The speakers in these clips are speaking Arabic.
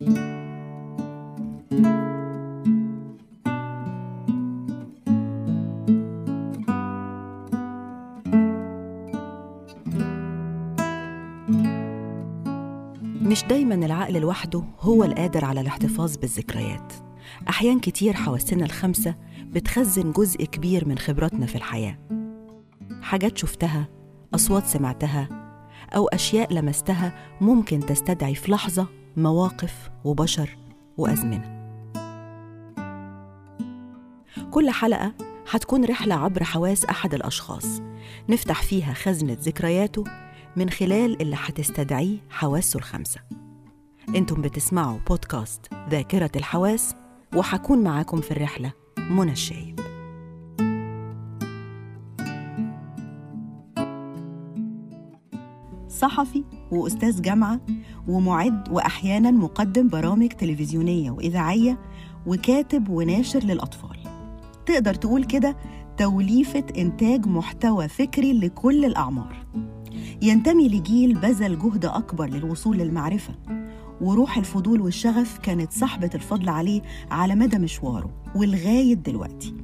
مش دايما العقل لوحده هو القادر على الاحتفاظ بالذكريات. أحيان كتير حواسنا الخمسة بتخزن جزء كبير من خبراتنا في الحياة. حاجات شفتها أصوات سمعتها أو أشياء لمستها ممكن تستدعي في لحظة مواقف وبشر وأزمنة. كل حلقة هتكون رحلة عبر حواس أحد الأشخاص. نفتح فيها خزنة ذكرياته من خلال اللي هتستدعيه حواسه الخمسة أنتم بتسمعوا بودكاست ذاكرة الحواس وحكون معاكم في الرحلة منى الشايب. صحفي وأستاذ جامعة ومعد وأحيانا مقدم برامج تلفزيونية وإذاعية وكاتب وناشر للأطفال. تقدر تقول كده توليفة إنتاج محتوى فكري لكل الأعمار. ينتمي لجيل بذل جهد أكبر للوصول للمعرفة وروح الفضول والشغف كانت صاحبة الفضل عليه على مدى مشواره ولغاية دلوقتي.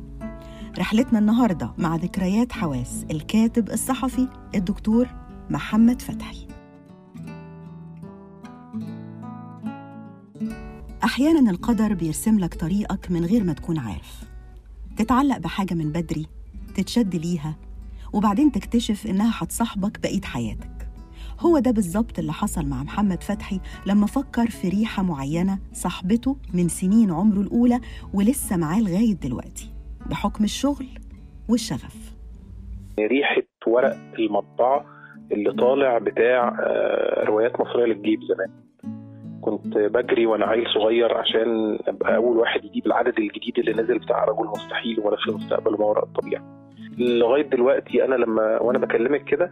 رحلتنا النهاردة مع ذكريات حواس الكاتب الصحفي الدكتور محمد فتحي. أحيانا القدر بيرسم لك طريقك من غير ما تكون عارف. تتعلق بحاجة من بدري تتشد ليها وبعدين تكتشف إنها هتصاحبك بقية حياتك. هو ده بالظبط اللي حصل مع محمد فتحي لما فكر في ريحة معينة صاحبته من سنين عمره الأولى ولسه معاه لغاية دلوقتي بحكم الشغل والشغف. ريحة ورق المطبعة اللي طالع بتاع آه، روايات مصرية للجيب زمان. كنت بجري وأنا عيل صغير عشان ابقى أول واحد يجيب العدد الجديد اللي نزل بتاع رجل مستحيل ولا في المستقبل وما وراء الطبيعة. لغاية دلوقتي أنا لما وأنا بكلمك كده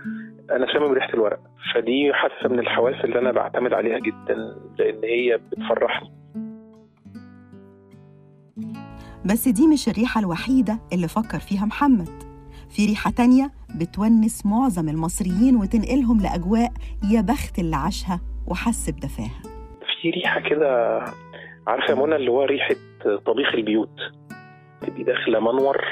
أنا شامم ريحة الورق. فدي حاسه من الحواس اللي أنا بعتمد عليها جدا لأن هي بتفرحني. بس دي مش الريحة الوحيدة اللي فكر فيها محمد. في ريحة تانية بتونس معظم المصريين وتنقلهم لأجواء يا بخت اللي عاشها وحس بدفاها في ريحة كده عارفة يا منى اللي هو ريحة طبيخ البيوت تبقي داخلة منور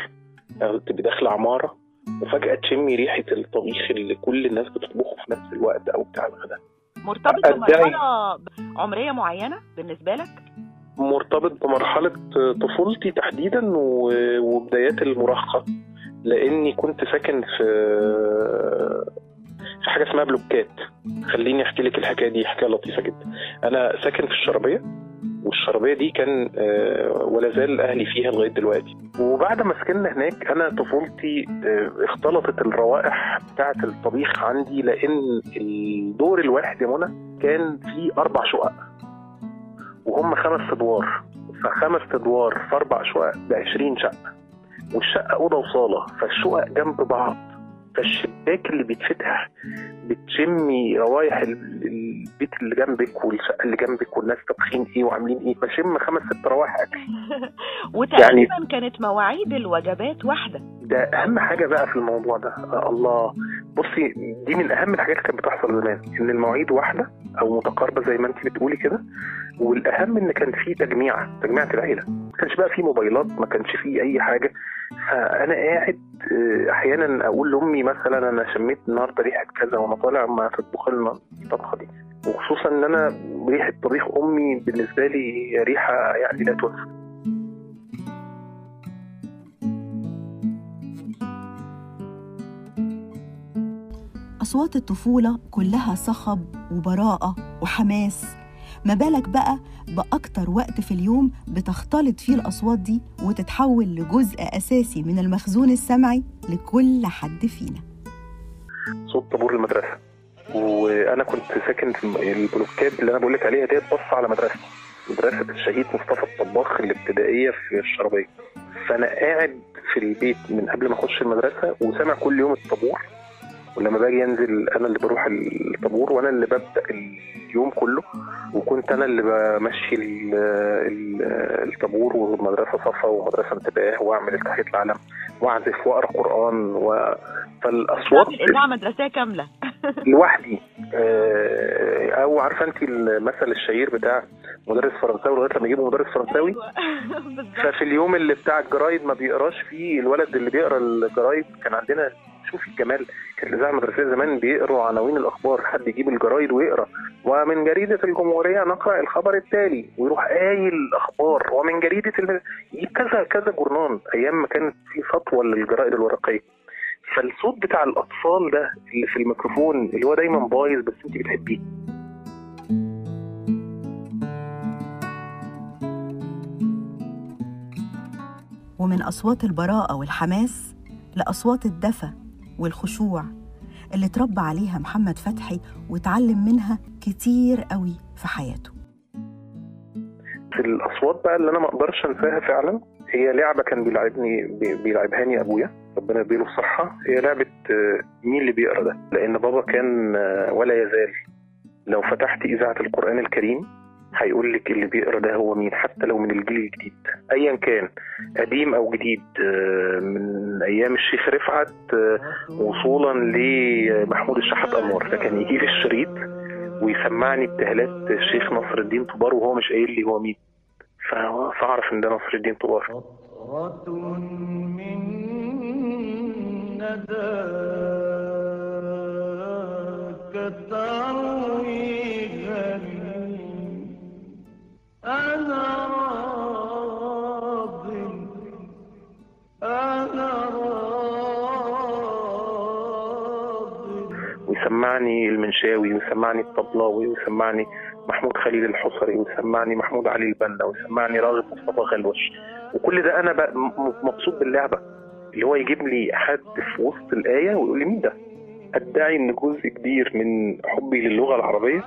أو تبقي داخلة عمارة وفجأة تشمي ريحة الطبيخ اللي كل الناس بتطبخه في نفس الوقت أو بتاع الغداء مرتبط. بمرحلة عمرية معينة بالنسبة لك؟ مرتبط بمرحلة طفولتي تحديدا وبدايات المراهقة لاني كنت ساكن في في حاجة اسمها بلوكات. خليني احكي لك الحكاية دي حكايه لطيفه جدا. أنا ساكن في الشربيه والشربيه دي كان آه، ولا زال أهلي فيها لغايه دلوقتي. وبعد ما سكننا هناك أنا طفولتي آه، اختلطت الروائح بتاعه الطبيخ عندي لأن الدور الواحد يا منى كان فيه أربع شقق. وهم خمس ادوار. فخمس ادوار في أربع شقق ب 20 شقة. والشقه اوضه وصالة فالشقق جنب بعض. فالشباك اللي بيتفتح بتشمي روايح ال- البيت اللي جنبك والشقة اللي جنبك والناس طابخين إيه وعاملين إيه بشم خمس ست روايح أكل. وتقريبا كانت مواعيد الوجبات واحدة. ده أهم حاجة بقى في الموضوع ده. آه الله. بصي دي من أهم الحاجات اللي كانت بتحصل زمان إن المواعيد واحدة أو متقاربة زي ما انت بتقولي كده والأهم إن كان في تجميعه تجميعه العيلة. ما كانش بقى في موبايلات ما كانش في أي حاجة. فأنا قاعد آه، أحيانا أقول لأمي مثلا أنا شميت النهارده ريحة كذا وأنا طالع ما تطبخ لنا الطبخة دي. وخصوصا إن أنا ريحة طبيخ أمي بالنسبة لي ريحة يعني لا تنسى أصوات الطفولة كلها صخب وبراءة وحماس. ما بالك بقى بأكتر وقت في اليوم بتختلط فيه الأصوات دي وتتحول لجزء أساسي من المخزون السمعي لكل حد فينا. صوت طابور المدرسة. وأنا كنت ساكن في البلوكات اللي أنا بقول لك عليها ديت بص على مدرستي. مدرسة الشهيد مصطفى الطباخ الابتدائية في الشربيه فأنا قاعد في البيت من قبل ما أخش المدرسة وسامع كل يوم الطابور. ولما باجي انزل أنا اللي بروح الطابور وأنا اللي ببدأ اليوم كله وكنت أنا اللي بمشي ال- ال- الطابور والمدرسة صفا ومدرسة انتباه وأعمل التحيه العلم وأعزف وأقرأ قرآن و... فالأصوات اذاعه مدرسيه كاملة. لوحدي. آه، أو عارفة انت المثل الشهير بتاع مدرس فرنساوي لغاية لما يجيبوا مدرس فرنساوي؟ أيوة،. ففي اليوم اللي بتاع الجرايد ما بيقراش فيه الولد اللي بيقرأ الجرايد كان عندنا شوفي الجمال. كانت الاذاعه المدرسيه زمان بيقروا عناوين الأخبار. حد يجيب الجرايد ويقرأ. ومن جريدة الجمهورية نقرأ الخبر التالي ويروح قايل الأخبار. ومن جريدة. يجيب كذا كذا جورنان. أيام ما كانت في سطوة للجرائد الورقية. فالصوت بتاع الأطفال ده اللي في الميكروفون اللي هو دايما بايظ بس أنت بتحبيه. ومن أصوات البراءة والحماس لأصوات الدفى والخشوع اللي اتربى عليها محمد فتحي واتعلم منها كتير قوي في حياته. في الأصوات بقى اللي أنا ما أقدرش أنساها فعلا هي لعبة كان بيلعبني بي- بيلعبهاني أبويا ربنا يديله الصحة. هي لعبة آه، مين اللي بيقرأ ده؟ لأن بابا كان آه، ولا يزال لو فتحت إذاعة القرآن الكريم هيقول لك اللي بيقرا ده هو مين حتى لو من الجيل الجديد. ايا كان قديم أو جديد آه، من أيام الشيخ رفعت آه، وصولا لمحمود الشحات أنور. ده كان يجيب الشريط ويسمعني ابتهالات الشيخ نصر الدين طبار وهو مش قايل لي هو مين. فأعرف إن ده نصر الدين طبار. من نداك تروي ويسمعني المنشاوي ويسمعني الطبلاوي ويسمعني محمود خليل الحصري ويسمعني محمود علي البنا ويسمعني راغب مصطفى غلوش وكل ده أنا بقى مبسوط باللعبة. اللي هو يجيب لي حد في وسط الآية ويقول لي مين ده؟ أدعي إن جزء كبير من حبي للغة العربية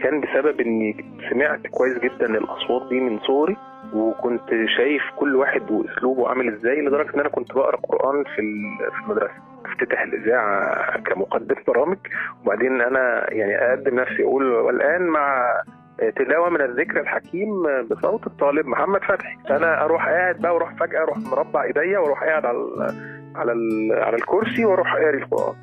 كان بسبب إني سمعت كويس جدا الأصوات دي من صغري وكنت شايف كل واحد وأسلوبه عامل إزاي لدرجة إن أنا كنت بقرأ قرآن في المدرسة. افتتح الإذاعة كمقدم برامج. وبعدين أنا يعني أقدم نفسي أقول والآن مع تلاوة من الذكر الحكيم بصوت الطالب محمد فتحي. أنا أروح قاعد بقى وأروح فجأة أروح مربع إيديا وأروح قاعد على على على الكرسي وأروح قاري القرآن.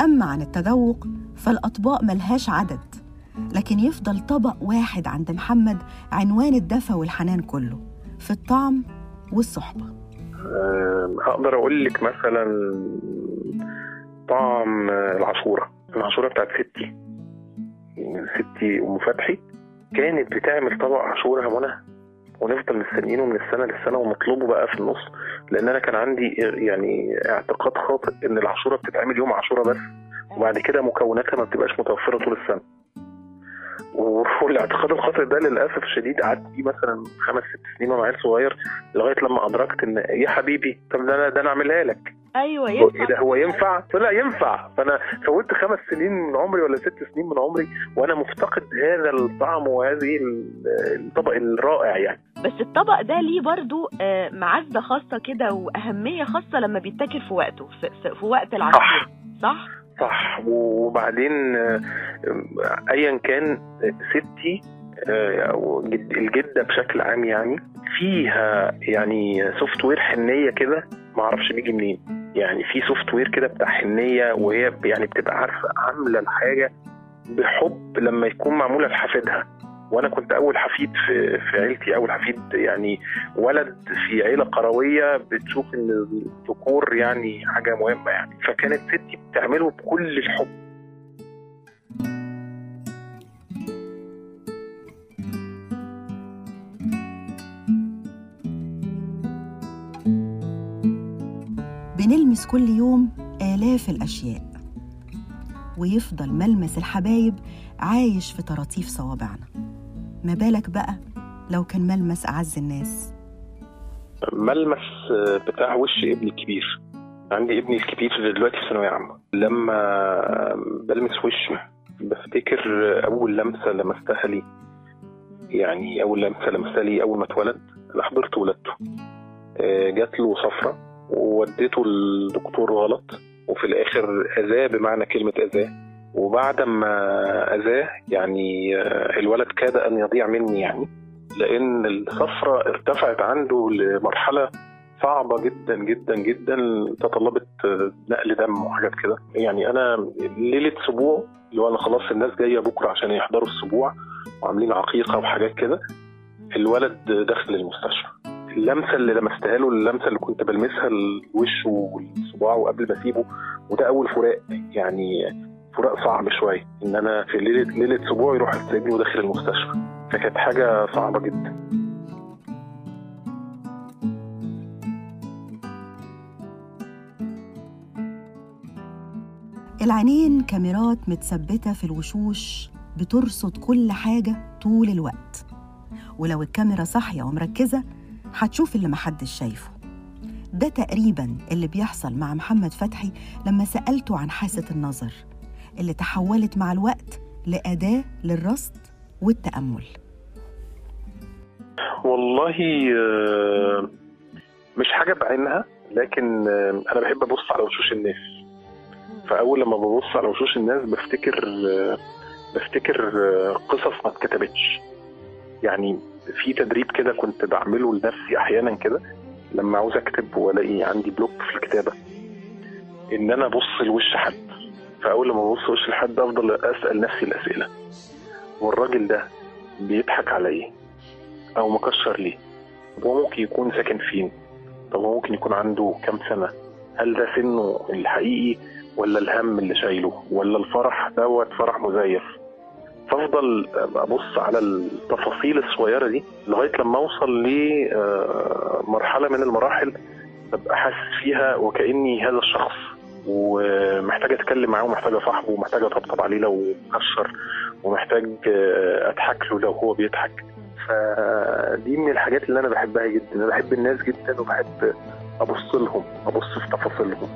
أما عن التذوق فالأطباق ملهاش عدد. لكن يفضل طبق واحد عند محمد عنوان الدفى والحنان كله في الطعم والصحبة. أه، هقدر أقول لك مثلا طعم العاشوره العاشوره بتاعت ستي. ستي أم فتحي كانت بتعمل طبق عاشوره يا منى ونفضل مستنيينه من السنة للسنة ونطلبه بقى في النص لأن أنا كان عندي يعني اعتقاد خاطئ إن العاشوره بتتعمل يوم عاشوره بس وبعد كده مكوناتها ما بتبقاش متوفرة طول السنة. والاعتقاد الخاطئ ده للأسف الشديد قعدت فيه مثلا خمس ست سنين وأنا عيل صغير لغاية لما أدركت إن يا حبيبي طب ده أنا ده أنا اعملها لك. أيوه ينفع. إيه ده؟ هو ينفع؟ لا ينفع. فأنا فوتت خمس سنين من عمري ولا ست سنين من عمري وأنا مفتقد هذا الطعم وهذه ال- الطبق الرائع يعني. بس الطبق ده ليه برضو آه، معزة خاصة كده وأهمية خاصة لما بيتاكل في وقته في, في, في وقت العصير صح؟ صح. وبعدين آه، ايا كان ستي آه، أو جد- الجدة بشكل عام يعني فيها يعني software حنية كده ما أعرفش بيجي منين. يعني في software كده بتاع حنية وهي يعني بتبقى عارفة عاملة الحاجة بحب لما يكون معمولة لحفيدها وأنا كنت أول حفيد في في عيلتي أول حفيد يعني ولد في عيلة قروية بتشوف إن الذكور يعني حاجة مهمة يعني. فكانت ستي بتعمله بكل الحب. بنلمس كل يوم آلاف الأشياء ويفضل ملمس الحبايب عايش في طراطيف صوابعنا. ما بالك بقى لو كان ملمس أعز الناس؟ ملمس بتاع وش ابني الكبير. عندي ابني الكبير دلوقتي في ثانوية عامة. لما بلمس وشه بفتكر أول لمسة لمستها لي يعني أول لمسة لمستها لي أول ما اتولد أنا حضرت ولادته. آه، جات له صفرة ووديته الدكتور غلط وفي الآخر أذاه بمعنى كلمة أذاه. وبعد ما أذاه يعني آه، الولد كاد أن يضيع مني يعني لأن الصفرة ارتفعت عنده لمرحلة صعبة جدا جدا جدا تطلبت نقل دم وحاجات كده. يعني أنا ليلة سبوع اللي هو أنا خلاص الناس جاية بكرة عشان يحضروا السبوع وعاملين عقيقة وحاجات كده الولد دخل المستشفى. اللمسة اللي لمستها له اللمسة اللي كنت بلمسها الوش والصباع وقبل ما أسيبه وده أول فراق يعني فراق صعب شوية. إن أنا في ليلة ليلة سبوع يروح يسيبني وداخل المستشفى. فكانت حاجة صعبة جدا. العينين كاميرات متثبتة في الوشوش بترصد كل حاجة طول الوقت. ولو الكاميرا صاحية ومركزة هتشوف اللي محدش شايفه. ده تقريبا اللي بيحصل مع محمد فتحي لما سألته عن حاسة النظر. اللي تحولت مع الوقت لأداة للرصد والتأمل. والله آه، مش حاجة بعينها لكن آه، أنا بحب أبص على وشوش الناس. فأول لما ببص على وشوش الناس بفتكر آه، بفتكر قصص ما اتكتبتش. يعني في تدريب كده كنت بعمله لنفسي أحيانا كده لما عاوز أكتب وألاقي عندي بلوك في الكتابة إن أنا أبص لوش حد. فأول لما ببص لوش الحد أفضل أسأل نفسي الأسئلة. والراجل ده بيضحك على إيه؟ أو مكشر ليه. طب هو ممكن يكون ساكن فين؟ طب هو ممكن يكون عنده كام سنة؟ هل ده سنه الحقيقي ولا الهم اللي شايله ولا الفرح دوت فرح مزيف؟ فأفضل أبص على التفاصيل الصغيرة دي لغاية لما أوصل لمرحله من المراحل أبقى حاسس فيها وكأني هذا الشخص. ومحتاج أتكلم معاه ومحتاج أصاحبه ومحتاج أطبطب عليه لو مكشر ومحتاج أضحك له لو هو بيضحك. فدي من الحاجات اللي أنا بحبها جدا. أنا بحب الناس جدا وبحب أبص لهم أبص في تفاصيلهم.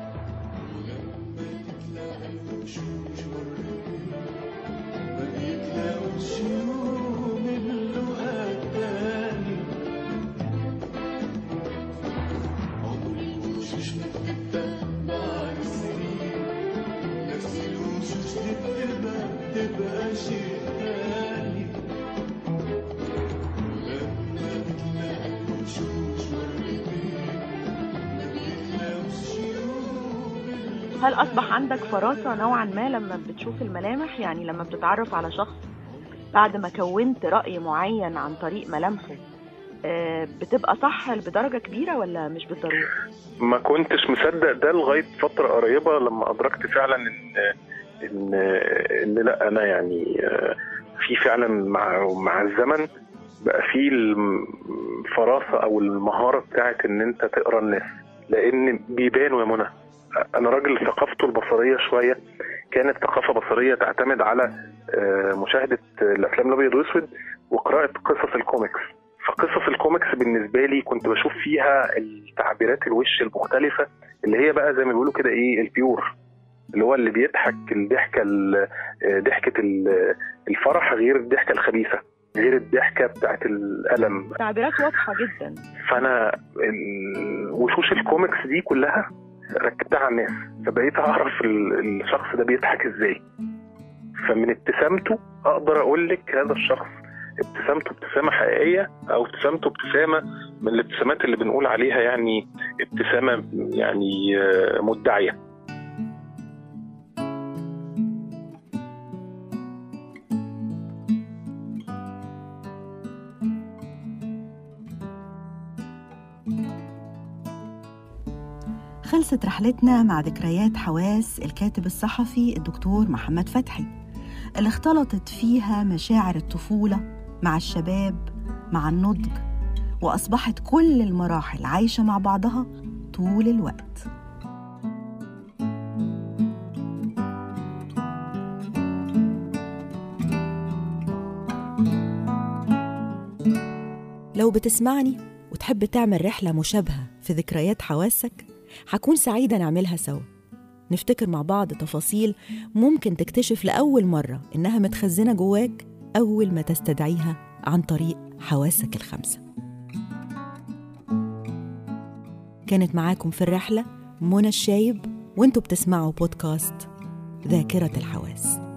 هل أصبح عندك فراسة نوعا ما لما بتشوف الملامح؟ يعني لما بتتعرف على شخص بعد ما كونت رأي معين عن طريق ملامحه آه، بتبقى صح بدرجه كبيرة ولا مش بالضرورة؟ ما كنتش مصدق ده لغاية فترة قريبة لما أدركت فعلا إن إن إن لأ أنا يعني آه، في فعلا مع مع الزمن بقى في الفراسه أو المهارة بتاعت إن أنت تقرأ الناس لأن بيبانوا يا منى. أنا راجل ثقافته البصرية شوية. كانت ثقافة بصرية تعتمد على آه، مشاهدة الأفلام الأبيض والأسود وقراءة قصص الكوميكس. فقصص الكوميكس بالنسبة لي كنت بشوف فيها التعبيرات الوش المختلفة اللي هي بقى زي ما بيقولوا كده إيه ال pure. اللي هو اللي بيضحك الضحكة ال- آه، ضحكة ال- الفرح غير الضحكة الخبيثة غير الضحكة بتاعت الألم. تعبيرات واضحة جدا. فأنا وشوش الكوميكس دي كلها ركبتها على الناس فبقيت أعرف ال- الشخص ده بيضحك إزاي. فمن ابتسامته أقدر أقول لك هذا الشخص ابتسامته ابتسامة حقيقية أو ابتسامته ابتسامة من الابتسامات اللي بنقول عليها يعني ابتسامة يعني آه، مدعية. خلصت رحلتنا مع ذكريات حواس الكاتب الصحفي الدكتور محمد فتحي اللي اختلطت فيها مشاعر الطفولة مع الشباب مع النضج وأصبحت كل المراحل عايشة مع بعضها طول الوقت. لو بتسمعني وتحب تعمل رحلة مشابهة في ذكريات حواسك هكون سعيدة نعملها سوا. نفتكر مع بعض تفاصيل ممكن تكتشف لأول مرة إنها متخزنة جواك أول ما تستدعيها عن طريق حواسك الخمسة. كانت معاكم في الرحلة منى الشايب وانتوا بتسمعوا بودكاست ذاكرة الحواس.